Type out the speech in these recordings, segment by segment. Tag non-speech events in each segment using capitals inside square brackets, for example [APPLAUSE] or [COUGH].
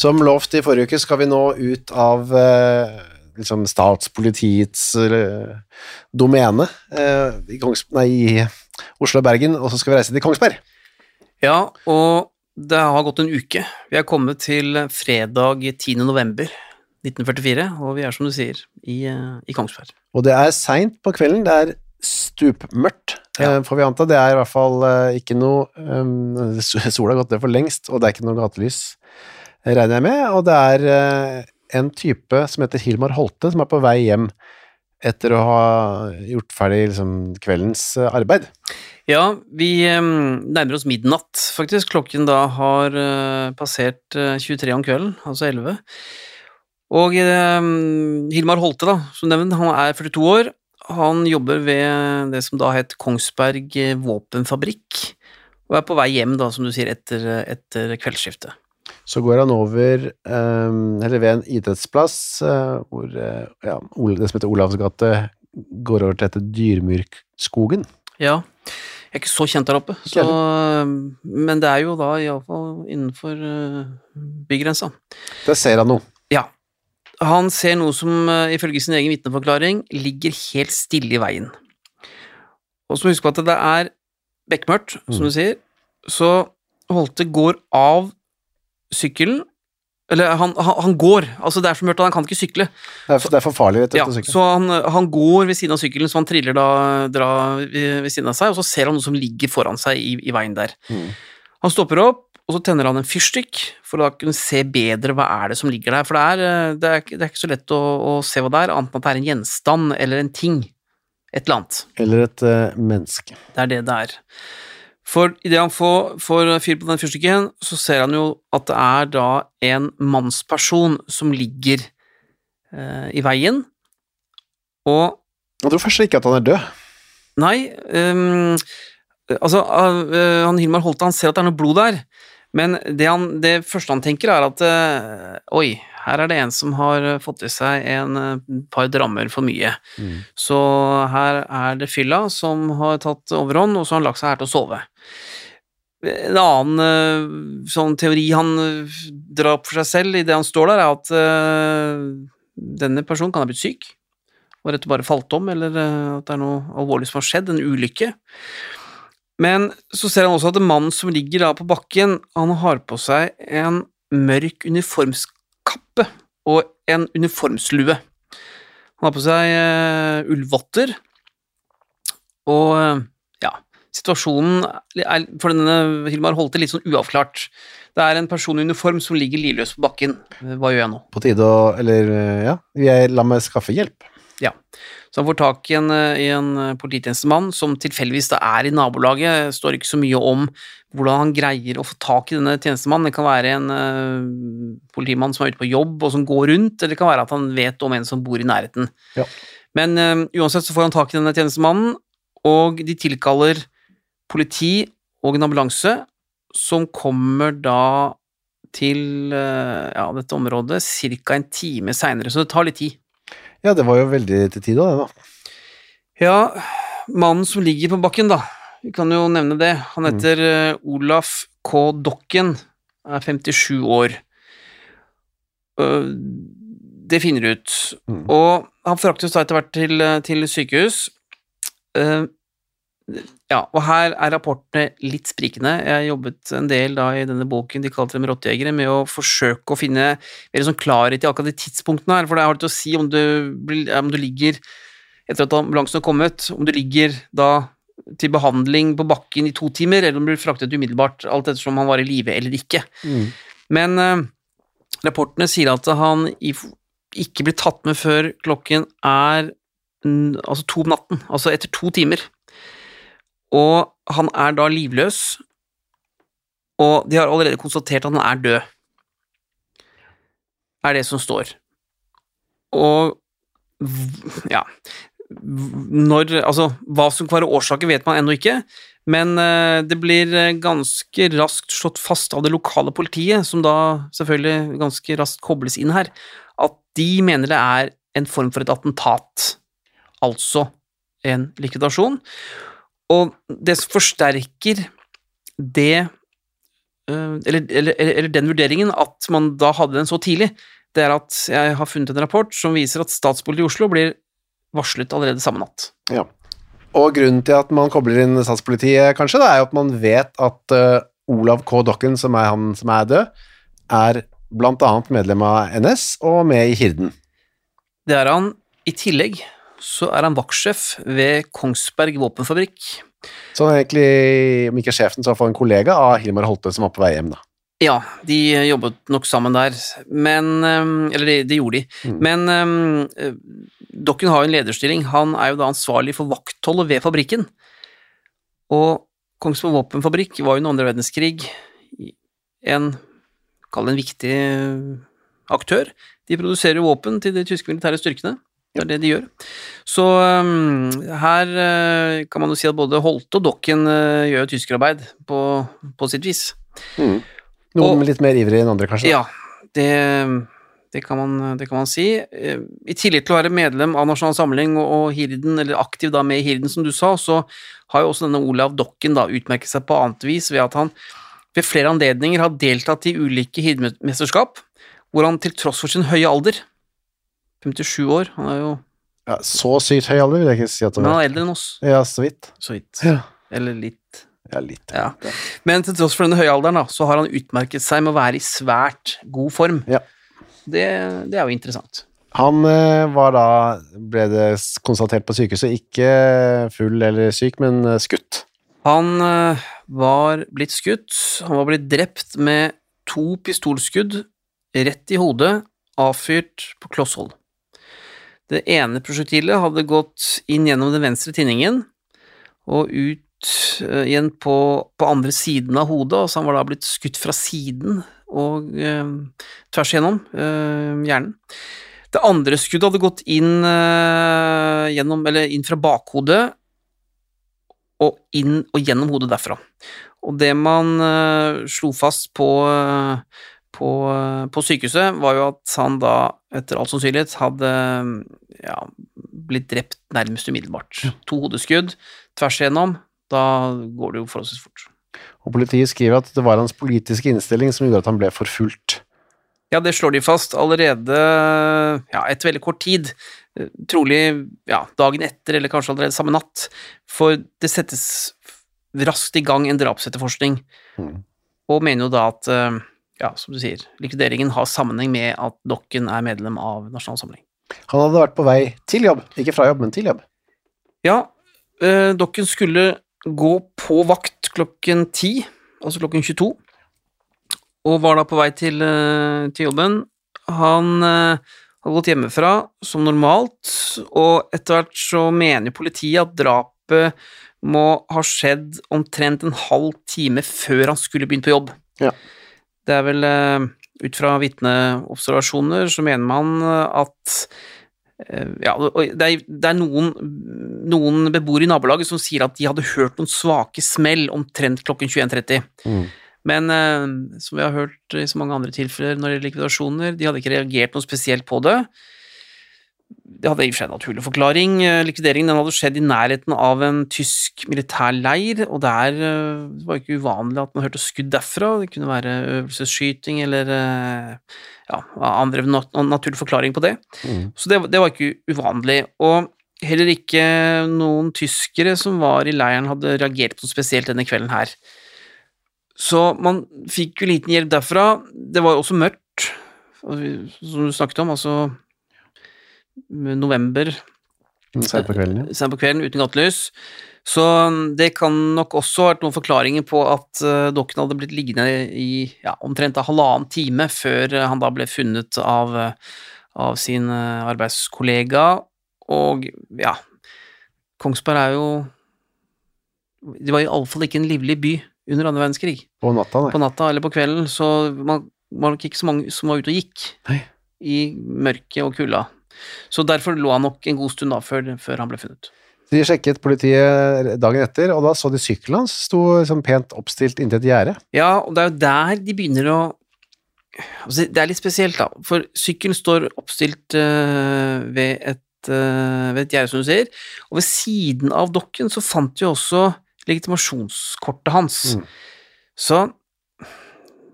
Som lovt i forrige uke skal vi nå ut av eh, liksom statspolitiets eh, domene eh, i, Kongs nei, i Oslo og Bergen, og så skal vi reise til Kongsberg. Ja, og det har gått en uke. Vi er kommet til fredag 10. november 1944, og vi er som du sier, i, i Kongsberg. Og det er seint på kvelden, det er stupmørkt, Ja. får vi anta. Det er i hvert fall ikke noe um, Sola har gått ned for lengst, og det er ikke noe gatelys, regner jeg med. Og det er eh, en type som heter Hilmar Holte, som er på vei hjem etter å ha gjort ferdig liksom, kveldens eh, arbeid. Ja, vi eh, nærmer oss midnatt, faktisk. Klokken da har passert eh, 23 om kvelden, altså 11. Og Hilmar Holte, da, som nevnt, han er 42 år. Han jobber ved det som da het Kongsberg våpenfabrikk, og er på vei hjem, da, som du sier, etter, etter kveldsskiftet. Så går han over eh, eller ved en idrettsplass eh, hvor eh, ja, det som heter Olavs gate går over til dette Dyrmyrkskogen. Ja, jeg er ikke så kjent der oppe, så, men det er jo da iallfall innenfor uh, bygrensa. Der ser han noe. Ja. Han ser noe som eh, ifølge sin egen vitneforklaring ligger helt stille i veien. Og så må vi huske på at det er bekmørkt, som Mm. du sier, så Holte går av sykkelen Eller han, han, han går, altså det er så mørkt at han kan ikke sykle. Det er, det er for farlig, vet du, Ja, å sykle. så han, han går ved siden av sykkelen, så han triller da dra ved, ved siden av seg, og så ser han noe som ligger foran seg i, i veien der. Mm. Han stopper opp, og så tenner han en fyrstikk for å da kunne se bedre hva er det som ligger der. For det er, eh, det er, det er ikke så lett å, å se hva det er, annet enn at det er en gjenstand eller en ting. Et eller annet. Eller et uh, menneske. Det er det det er. For idet han får, får fyr på den fyrstikken, så ser han jo at det er da en mannsperson som ligger eh, i veien, og Jeg tror først ikke at han er død. Nei, Um, altså uh, han Hilmar Holte han ser at det er noe blod der, men det, han, det første han tenker er at uh, oi, her er det en som har fått i seg en øh, par drammer for mye. Så her er det fylla som har tatt overhånd, og så har han lagt seg her til å sove. En annen øh, sånn teori han drar opp for seg selv i det han står der, er at uh, denne personen kan ha blitt syk og rett og bare falt om, eller eh, at det er noe alvorlig som har skjedd, en ulykke. Men så ser han også at mannen som ligger da på bakken, han har på seg en mørk uniformskappe og en uniformslue. Han har på seg uh, ullvotter, og uh, ja, situasjonen er for denne Hilmar Holte litt sånn uavklart. Det er en person i uniform som ligger livløs på bakken. Hva gjør jeg nå? På tide å Eller, eh, ja, jeg, la meg skaffe hjelp. Ja, så han får tak i en, eh, i en eh, polititjenestemann som tilfeldigvis da er i nabolaget. Det står ikke så mye om hvordan han greier å få tak i denne tjenestemannen. Det kan være en uh, politimann som er ute på jobb og som går rundt, eller det kan være at han vet om en som bor i nærheten. Ja. Men uh, uansett så får han tak i denne tjenestemannen, og de tilkaller politi og en ambulanse, som kommer da til uh, ja, dette området ca. en time seinere, så det tar litt tid. Ja, det var jo veldig til tide, det, da. Ja, mannen som ligger på bakken, da. Vi kan jo nevne det. Han heter mm. Olaf K. Dokken, er 57 år. Det finner du ut. Mm. Og han fraktes da etter hvert til, eh, til sykehus. Ja, og her er rapportene litt sprikende. Jeg jobbet en del da i denne boken de kalte dem rottejegere, med å forsøke å finne mer sånn klarhet i akkurat de tidspunktene her, for det har litt å si om du, om du ligger etter at ambulansen har kommet, om du ligger da til behandling på bakken i to timer, eller om du blir fraktet umiddelbart, alt ettersom han var i live eller ikke. Men eh, rapportene sier at han ikke blir tatt med før klokken er mm, altså to om natten, altså etter to timer. Og han er da livløs, og de har allerede konstatert at han er død. Er det som står. Og ja Når Altså, hva som kan være årsaken, vet man ennå ikke, men eh, det blir eh, ganske raskt slått fast av det lokale politiet, som da selvfølgelig ganske raskt kobles inn her, at de mener det er en form for et attentat, altså en likvidasjon. Og det forsterker det eller, eller, eller eller den vurderingen at man da hadde den så tidlig, det er at jeg har funnet en rapport som viser at statspolitiet i Oslo blir varslet allerede samme natt. Ja. Og grunnen til at man kobler inn statspolitiet, kanskje, da, er jo at man vet at uh, Olav K. Dokken, som er han som er død, er blant annet medlem av NS og med i Hirden. Det er han. I tillegg så er han vaktsjef ved Kongsberg våpenfabrikk. Så han er egentlig, om ikke sjefen, så i hvert en kollega av Hilmar Holte, som var på vei hjem, da. Ja, de jobbet nok sammen der, men Eller det de gjorde de. Men øhm, øh, Dokken har jo en lederstilling. Han er jo da ansvarlig for vaktholdet ved fabrikken. Og Kongsberg våpenfabrikk var under andre verdenskrig en Kall det en viktig aktør. De produserer våpen til de tyske militære styrkene. Det er det de gjør. Så um, her uh, kan man jo si at både Holte og Dokken uh, gjør tyskerarbeid på, på sitt vis. Noen Og- litt mer ivrig enn andre, kanskje. Ja, det, det, kan man, det kan man si. Uh, I tillegg til å være medlem av Nasjonal Samling og, og Hirden, eller aktiv da med Hirden, som du sa, så har jo også denne Olav Dokken da utmerket seg på annet vis ved at han ved flere anledninger har deltatt i ulike hirdemesterskap, hvor han til tross for sin høye alder 57 år, han er jo Ja, så sykt høy alder vil jeg ikke si at det Men han er eldre enn oss, Ja, så vidt. så vidt. Ja, Eller litt. ja litt. Ja. Men til tross for denne høye alderen, da, så har han utmerket seg med å være i svært god form. Ja. Det, det er jo interessant. Han eh, var da, ble det konstatert på sykehuset, ikke full eller syk, men eh, skutt. Han eh, var blitt skutt. Han var blitt drept med to pistolskudd rett i hodet, avfyrt på kloss hold. Det ene prosjektilet hadde gått inn gjennom den venstre tinningen og ut eh, igjen på, på andre siden av hodet, altså han var da blitt skutt fra siden og eh, tvers igjennom eh, hjernen. Det andre skuddet hadde gått inn, eh, gjennom, inn fra bakhodet og inn og gjennom hodet derfra. Og det man eh, slo fast på, eh, på, på sykehuset, var jo at han da, etter all sannsynlighet, hadde ja, blitt drept nærmest umiddelbart. To hodeskudd tvers igjennom, da går det jo forholdsvis fort. Og politiet skriver at det var hans politiske innstilling som gjorde at han ble forfulgt. Ja, det slår de fast allerede ja, etter veldig kort tid. Eh, Trolig ja, dagen etter, eller kanskje allerede samme natt. For det settes raskt i gang en drapsetterforskning, mm. og mener jo da at, eh, ja, som du sier, likvideringen har sammenheng med at Dokken er medlem av Nasjonal Samling. Han hadde vært på vei til jobb, ikke fra jobb, men til jobb. Ja, eh, Dokken skulle gå på vakt klokken ti, altså klokken 22, og var da på vei til, eh, til jobben. Han eh, hadde gått hjemmefra som normalt, og etter hvert så mener politiet at drapet må ha skjedd omtrent en halv time før han skulle begynt på jobb. Ja. Det er vel eh, ut fra vitneobservasjoner så mener man eh, at Eh, ja, det er, det er noen, noen beboere i nabolaget som sier at de hadde hørt noen svake smell omtrent klokken 21.30. Mm. Men som vi har hørt i så mange andre tilfeller når det gjelder likvidasjoner, de hadde ikke reagert noe spesielt på det. Det hadde i og for seg en naturlig forklaring. Eh, Likvideringen den hadde skjedd i nærheten av en tysk militær leir, og der eh, det var ikke uvanlig at man hørte skudd derfra. Det kunne være øvelsesskyting eller eh, ja, andre naturlig forklaring på det. Mm. Så det, det var ikke uvanlig. Og heller ikke noen tyskere som var i leiren hadde reagert på noe spesielt denne kvelden her. Så man fikk jo liten hjelp derfra. Det var også mørkt, som du snakket om, altså november, Sent på kvelden, ja. sent på kvelden, uten gattelys. Så det kan nok også ha vært noen forklaringer på at uh, dokken hadde blitt liggende i ja, omtrent en halvannen time før eh, han da ble funnet av, eh, av sin eh, arbeidskollega, og ja Kongsberg er jo Det var iallfall ikke en livlig by under andre verdenskrig. På natta, nei. På natta eller på kvelden, så man var nok ikke så mange som var ute og gikk Nei. i mørket og kulda. Så derfor lå han nok en god stund da, før, før han ble funnet. De sjekket politiet dagen etter, og da så de sykkelen hans sto liksom pent oppstilt inntil et gjerde. Ja, og det er jo der de begynner å altså, Det er litt spesielt, da, for sykkelen står oppstilt eh, ved et, ved et gjerde, som du sier, og ved siden av dokken så fant de også legitimasjonskortet hans. Mm. Så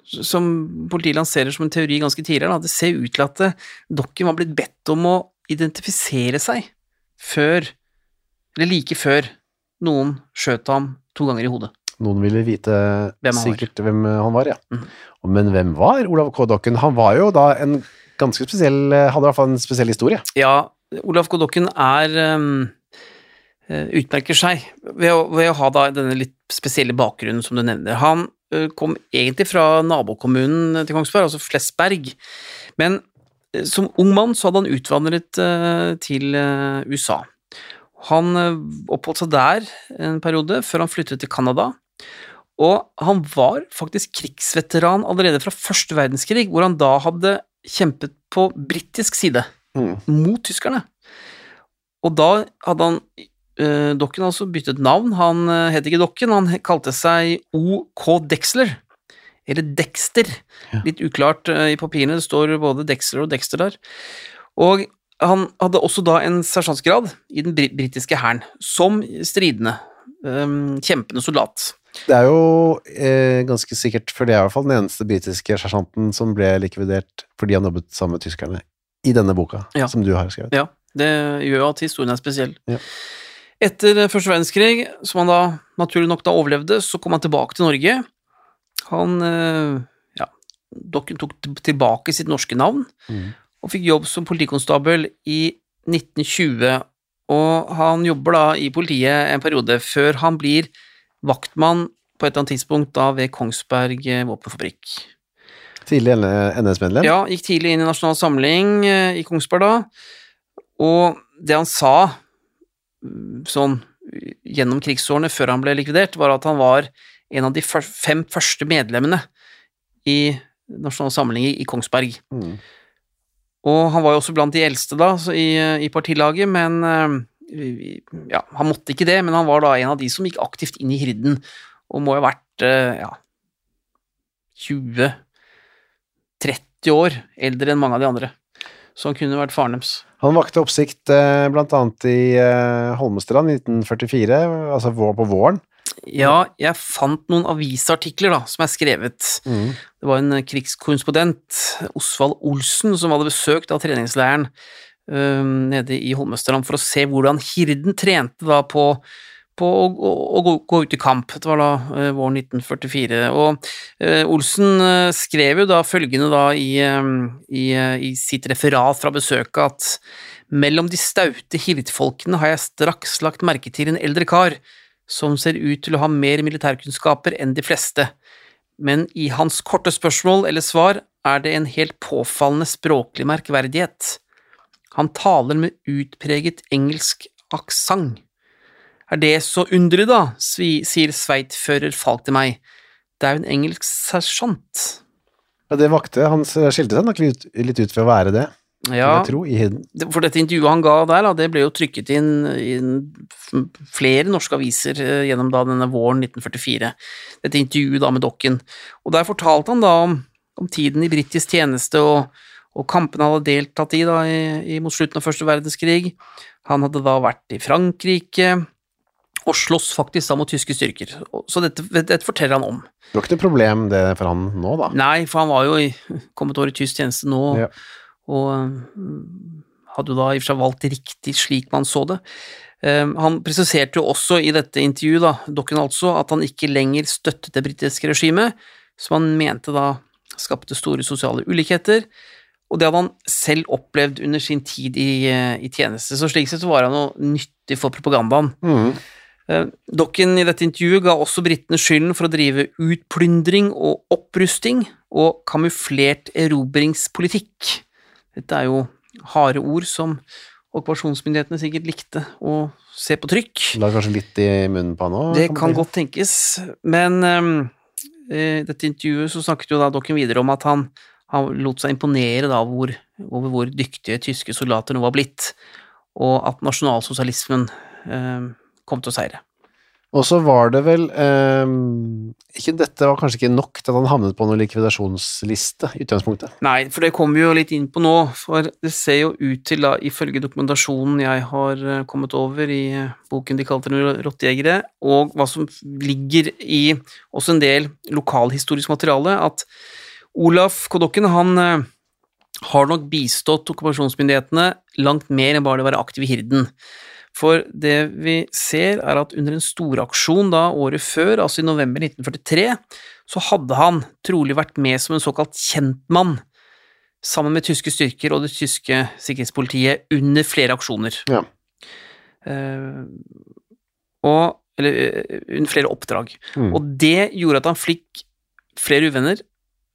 som politiet lanserer som en teori ganske tidligere, da, det ser ut til at eh, dokken var blitt bedt om å identifisere seg før, eller like før, noen skjøt ham to ganger i hodet. Noen ville vite Hvem sikkert hvem han var, ja. Mm. Men hvem var Olav K. Dokken? Han var jo da en ganske spesiell, hadde i hvert fall en spesiell historie. Ja, Olav K. Dokken er um, eh, utmerker seg ved å, ved å ha da denne litt spesielle bakgrunnen som du nevner. Han eh, kom egentlig fra nabokommunen til Kongsberg, altså Flesberg, men eh, som ung mann så hadde han utvandret eh, til eh, USA. Han eh, oppholdt seg der en periode før han flyttet til Canada, og han var faktisk krigsveteran allerede fra første verdenskrig, hvor han da hadde kjempet på britisk side Mm. mot tyskerne. Og da hadde han eh, Dokken altså byttet navn. Han eh, het ikke Dokken, han kalte seg OK Dexler. Eller Dexter. Ja. Litt uklart eh, i papirene, det står både Dexler og Dexter der. Og han hadde også da en sersjantsgrad i den bri- britiske hæren, som stridende, eh, kjempende soldat. Det er jo eh, ganske sikkert, for det er i hvert fall den eneste britiske sersjanten som ble likvidert fordi han jobbet sammen med tyskerne i denne boka, Ja. som du har skrevet. Ja, det gjør jo at historien er spesiell. Ja. Etter første verdenskrig, som han da naturlig nok da overlevde, så kom han tilbake til Norge. Han eh, ja, tok tilbake sitt norske navn, mm. og fikk jobb som politikonstabel i 1920. Og han jobber da i politiet en periode før han blir vaktmann på et eller annet tidspunkt da ved Kongsberg eh, våpenfabrikk. Tidlig NS-medlem. Ja, gikk tidlig inn i Nasjonal Samling eh, i Kongsberg da, og det han sa sånn gjennom krigsårene før han ble likvidert, var at han var en av de fem første medlemmene i Nasjonal Samling i, Kongsberg. Mm. Og han var jo også blant de eldste da, i, i partilaget, men eh, ja, han måtte ikke det, men han var da en av de som gikk aktivt inn i hirden, og må jo ha vært eh, ja, 20 30 år eldre enn mange av de andre. Han kunne vært faren deres. Han vakte oppsikt bl.a. blant annet i eh, Holmestrand i 1944, altså på våren. Ja, jeg fant noen avisartikler da, som er skrevet. Mm. Det var en krigskorrespondent, Osvald Olsen, som hadde besøkt av treningsleiren øhm, nede i Holmestrand for å se hvordan hirden trente da på, på å, å, å gå, ut i kamp. Det var da eh, våren 1944. Og eh, Olsen eh, skrev jo da følgende da i, i, øh, i sitt referat fra besøket at mellom de staute hirtfolkene har jeg straks lagt merke til en eldre kar som ser ut til å ha mer militærkunnskaper enn de fleste men i hans korte spørsmål eller svar er det en helt påfallende språklig merkverdighet. Han taler med utpreget engelsk aksent. Er det så underlig, da, sier sveitfører Falk til meg. Det er jo en engelsk sersjant. Ja, det vakte, han skilte seg nok litt, litt ut for å være det, Ja, tro, i for dette intervjuet han ga der, det ble jo trykket inn i flere norske aviser eh, gjennom da denne våren 1944. Dette intervjuet da med Dokken. Og der fortalte han da om, om tiden i britisk tjeneste og, og kampene han hadde deltatt i da i, i, mot slutten av første verdenskrig. Han hadde da vært i Frankrike og slåss faktisk da mot tyske styrker. Så dette, dette forteller han om. Det var ikke noe problem det for han nå, da. Nei, for han var jo i, kommet over i tysk tjeneste nå, Ja. og mm, hadde jo da i og for seg valgt riktig slik man så det. Eh, Han presiserte jo også i dette intervjuet, da, Dokken altså, at han ikke lenger støttet det britiske regimet, som han mente da skapte store sosiale ulikheter, og det hadde han selv opplevd under sin tid i, eh, i tjeneste, så slik sett så var han noe nyttig for propagandaen. Mhm. Eh, Dokken i dette intervjuet ga også britene skylden for å drive utplyndring og opprusting og kamuflert erobringspolitikk. Dette er jo harde ord som okkupasjonsmyndighetene sikkert likte å se på trykk. La kanskje litt i munnen på han òg? Det kan godt tenkes, men eh, i dette intervjuet så snakket jo da Dokken videre om at han, han lot seg imponere da hvor, over hvor dyktige tyske soldater nå var blitt, og at nasjonalsosialismen eh, kom til å seire. Og så var det vel eh, ikke, Dette var kanskje ikke nok til at han havnet på noen likvidasjonsliste i utgangspunktet. Nei, for det kommer vi jo litt inn på nå, for det ser jo ut til, da, ifølge dokumentasjonen jeg har eh, kommet over i eh, boken de kalte Rottejegere, og hva som ligger i også en del lokalhistorisk materiale, at Olaf Kodokken, han eh, har nok bistått okkupasjonsmyndighetene langt mer enn bare det å være aktiv i Hirden. For det vi ser, er at under en storaksjon da året før, altså i november 1943, så hadde han trolig vært med som en såkalt kjentmann, sammen med tyske styrker og det tyske sikkerhetspolitiet under flere aksjoner. Ja. Uh, og Eller uh, under flere oppdrag. Mm. Og det gjorde at han fikk flere uvenner,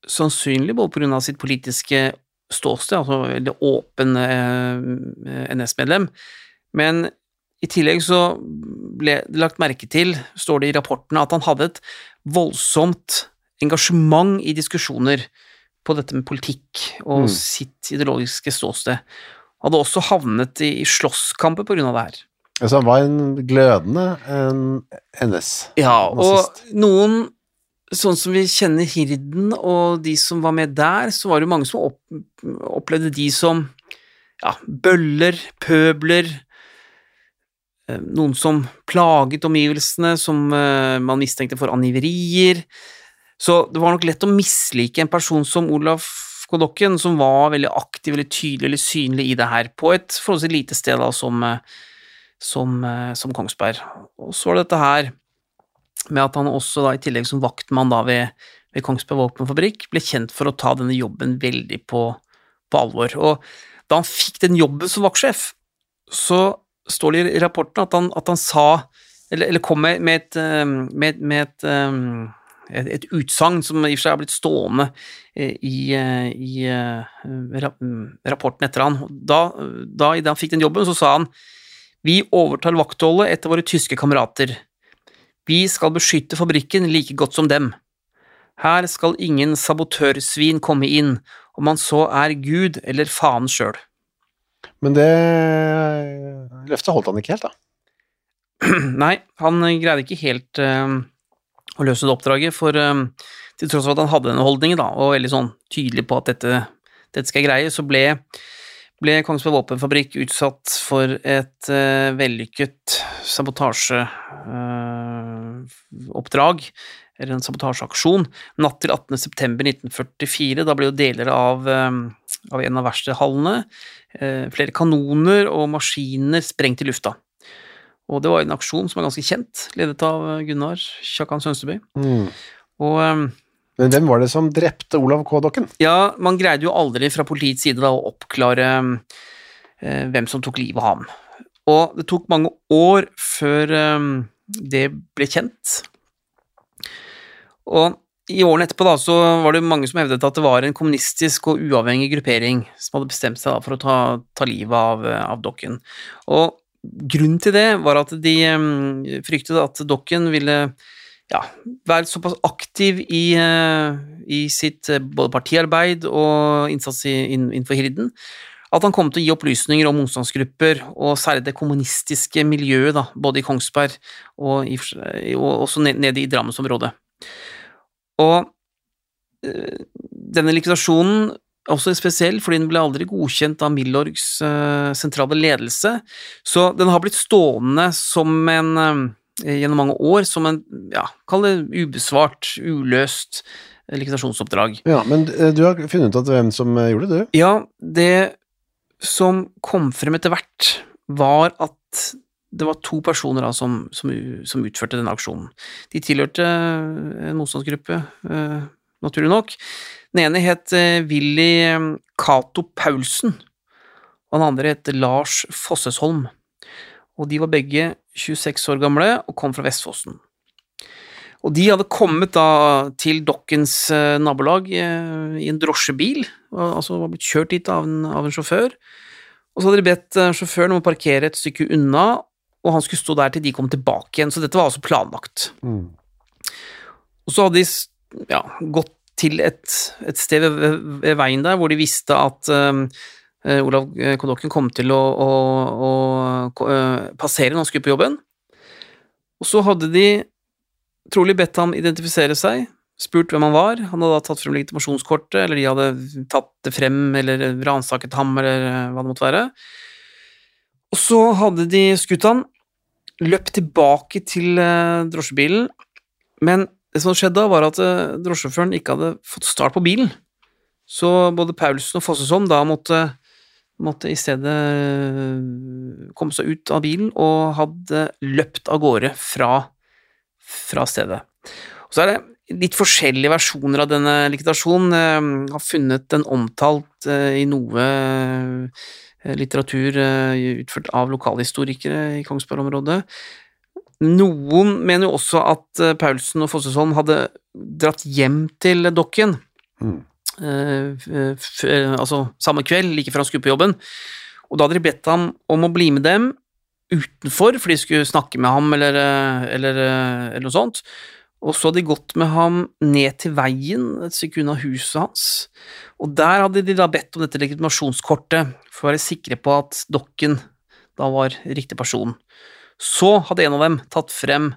sannsynlig både på grunn av sitt politiske ståsted, altså det åpne eh, NS-medlem, men i tillegg så ble det lagt merke til, står det i rapportene, at han hadde et voldsomt engasjement i diskusjoner på dette med politikk og Mm. sitt ideologiske ståsted. Han Hadde også havnet i slåsskamper på grunn av det her. Altså, han var en glødende en NS. Ja, og noen Sånn som vi kjenner Hirden og de som var med der, så var det mange som opp, opplevde de som ja, bøller, pøbler, noen som plaget omgivelsene, som eh, man mistenkte for angiverier. Så det var nok lett å mislike en person som Olaf Kodokken, som var veldig aktiv veldig tydelig eller synlig i det her, på et forholdsvis lite sted da, som, eh, som, eh, som Kongsberg. Og så var det dette her med at han også da i tillegg som vaktmann da ved, ved Kongsberg våpenfabrikk ble kjent for å ta denne jobben veldig på, på alvor. Og da han fikk den jobben som vaktsjef, så står det i rapporten at han, at han sa, eller, eller kom med, et, eh, med, med et, eh, et, et utsagn som i og for seg har blitt stående eh, i, eh, i eh, rapporten etter han. Da, da han fikk den jobben, så sa han vi overtar vaktholdet etter våre tyske kamerater. Vi skal beskytte fabrikken like godt som dem. Her skal ingen sabotørsvin komme inn, om han så er Gud eller faen sjøl. Men det løftet holdt han ikke helt, da. [CLEARS THROAT] Nei, han greide ikke helt øh, å løse det oppdraget, for øh, til tross for at han hadde denne holdningen, da, og veldig sånn tydelig på at dette, dette skal jeg greie, så ble, ble Kongsberg Våpenfabrikk utsatt for et øh, vellykket sabotasjeoppdrag, eller en sabotasjeaksjon, natt til 18. september 1944. Da ble jo deler av, eh, av en av verkstedhallene, eh, flere kanoner og maskiner sprengt i lufta. Og det var en aksjon som er ganske kjent, ledet av Gunnar Kjakan Sønsteby. Mm. Og eh, Men hvem var det som drepte Olav K. Dokken? ja, man greide jo aldri fra politiets side da å oppklare eh, hvem som tok livet av ham. Og det tok mange år før eh, det ble kjent. Og i årene etterpå da, så var det mange som hevdet at det var en kommunistisk og uavhengig gruppering som hadde bestemt seg da, for å ta, ta livet av, av Dokken. Og grunnen til det var at de eh, fryktet at Dokken ville ja, være såpass aktiv i, eh, i sitt eh, både partiarbeid og innsats innenfor Hirden, at han kom til å gi opplysninger om motstandsgrupper, og særlig det kommunistiske miljøet, da, både i Kongsberg og, i, og også nede i Drammensområdet. Og eh, denne likvidasjonen også spesiell, fordi den ble aldri godkjent av Milorgs eh, sentrale ledelse, så den har blitt stående som en eh, gjennom mange år som en, ja, kall det ubesvart, uløst likvidasjonsoppdrag. Ja, men du har funnet ut at hvem som gjorde det, du? Ja, det som kom frem etter hvert, var at det var to personer da, som, som, som utførte denne aksjonen. De tilhørte en motstandsgruppe, uh, naturlig nok. Den ene het eh, Willy Cato Paulsen, og den andre het Lars Fossesholm. Og de var begge 26 år gamle og kom fra Vestfossen. Og de hadde kommet da til Dokkens eh, nabolag eh, i en drosjebil, og, altså var blitt kjørt dit av en, av en sjåfør. Og så hadde de bedt eh, sjåføren om å parkere et stykke unna, og han skulle stå der til de kom tilbake igjen, så dette var altså planlagt. Mm. Og så hadde de ja, gått til et, et sted ved, ved, veien der hvor de visste at um, Olav eh, Kodokken kom til å, å, å ko- eh, passere når han skulle på jobben. Og så hadde de trolig bedt ham identifisere seg, spurt hvem han var. Han hadde da tatt frem legitimasjonskortet, eller de hadde tatt det frem, eller ransaket ham, eller hva det måtte være. Og så hadde de skutt han, løpt tilbake til eh, drosjebilen, men det som skjedde da, var at eh, drosjesjåføren ikke hadde fått start på bilen. Så både Paulsen og Fossesholm da måtte, måtte i stedet eh, komme seg ut av bilen og hadde løpt av gårde fra, fra stedet. Og så er det litt forskjellige versjoner av denne likvidasjonen. Jeg har funnet den omtalt i noe litteratur eh, utført av lokalhistorikere i Kongsberg-området. Noen mener jo også at eh, Paulsen og Fossesholm hadde dratt hjem til Dokken, Mm. eh, eh, altså samme kveld, like før han skulle på jobben. Og da hadde de bedt ham om å bli med dem utenfor, for de skulle snakke med ham eller, eh, eller, eh, eller noe sånt. Og så hadde de gått med ham ned til veien, et stykke unna huset hans. Og der hadde de da bedt om dette legitimasjonskortet, for å være sikre på at Dokken da var riktig person. Så hadde en av dem tatt frem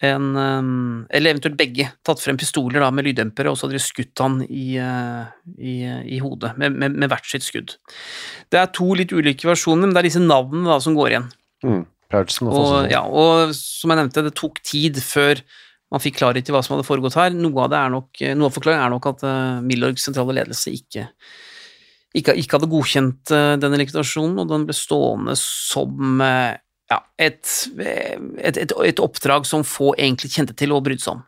en um, Eller eventuelt begge tatt frem pistoler da med lyddempere, og så hadde de skutt han i, uh, i, i hodet med, med, med hvert sitt skudd. Det er to litt ulike versjoner, men det er disse navnene da som går igjen. Mm. Og Og, ja, og som jeg nevnte, det tok tid før man fikk klarhet i hva som hadde foregått her. Noe av, det er nok, noe av forklaringen er nok at uh, Milorgs sentrale ledelse ikke, ikke, ikke hadde godkjent uh, denne likvidasjonen, og den ble stående som ja, et, et, et, et oppdrag som få egentlig kjente til og brydde seg om.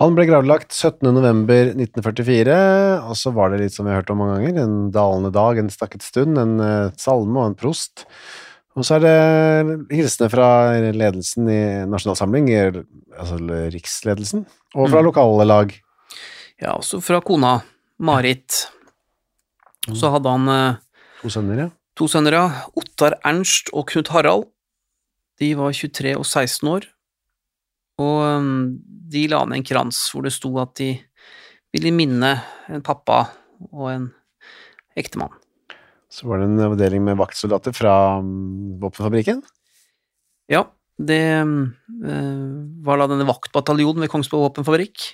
Han ble gravlagt 17. november 1944, og så var det litt som vi har hørt om mange ganger, en dalende dag, en stakket stund, en eh, salme og en prost. Og så er det hilsener fra ledelsen i Nasjonalsamling, altså riksledelsen, og fra Mm. lokale lag. Ja, også fra kona, Marit. Og Så hadde han eh, To sønner, ja. To sønner, ja. Ottar Ernst og Knut Harald. De var 23 og 16 år, og um, de la ned en krans hvor det sto at de ville minne en pappa og en ektemann. Så var det en avdeling med vaktsoldater fra mm, våpenfabrikken. Ja, det um, eh, var da denne vaktbataljonen ved Kongsberg våpenfabrikk,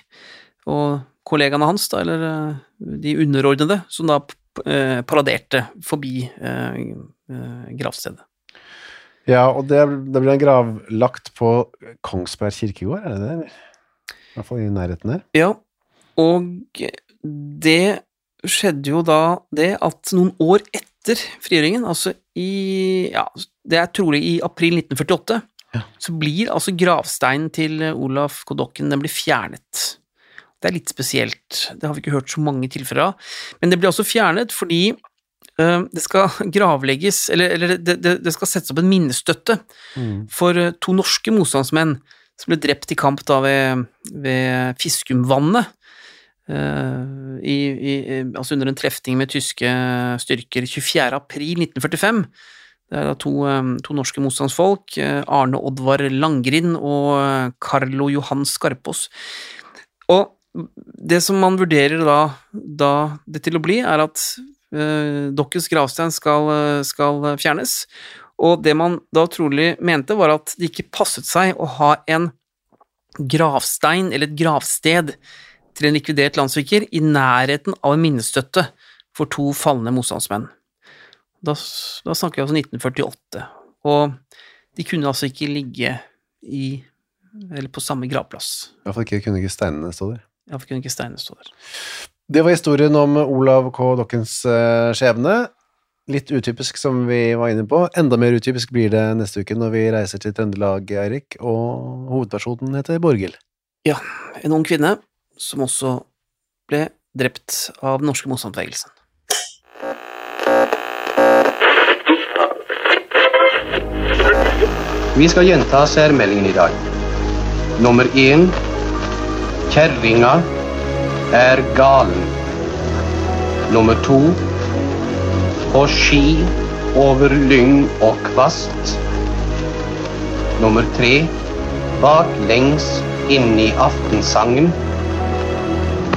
og kollegaene hans, da, eller eh, de underordnede, som da eh, paraderte forbi gravstedet. Ja, og det, det ble en gravlagt på Kongsberg kirkegård, er det det? I hvert fall i nærheten der. Ja, og det skjedde jo da det at noen år etter frigjøringen, altså i Ja, det er trolig i april 1948, Ja. så blir altså gravsteinen til Olaf Kodokken den blir fjernet. Det er litt spesielt, det har vi ikke hørt så mange tilfeller av, men det blir også fjernet fordi eh, det skal gravlegges, eller, eller det, det, det skal settes opp en minnestøtte Mm. for eh, to norske motstandsmenn som ble drept i kamp da ved, ved Fiskumvannet. Eh, i, i, altså under en trefning med tyske styrker 24. april 1945. Det er da to, eh, to norske motstandsfolk, eh, Arne Oddvar Langrind og eh, Carlo Johan Skarpås. Og det som man vurderer da, da det til å bli, er at uh, Dokkens gravstein skal, eh, skal fjernes. Og det man da trolig mente, var at det ikke passet seg å ha en gravstein eller et gravsted til en likvidert landssviker i nærheten av en minnestøtte for to falne motstandsmenn. Da, da snakker vi altså 1948, og de kunne altså ikke ligge i eller på samme gravplass. I hvert fall ikke kunne ikke steinene stå der. Iallfall kunne ikke steinene stå der. Det var historien om Olav K. Dokkens eh, skjebne. litt utypisk som vi var inne på. Enda mer utypisk blir det neste uke når vi reiser til Trøndelag, Eirik, og hovedpersonen heter Borghild. Ja, en ung kvinne som også ble drept av den norske motstandsbevegelsen. Vi skal gjenta særmeldingen i dag. Nummer én Kjerringa er galen. Nummer to På ski over lyng og kvast. Nummer tre Baklengs inn i aftensangen.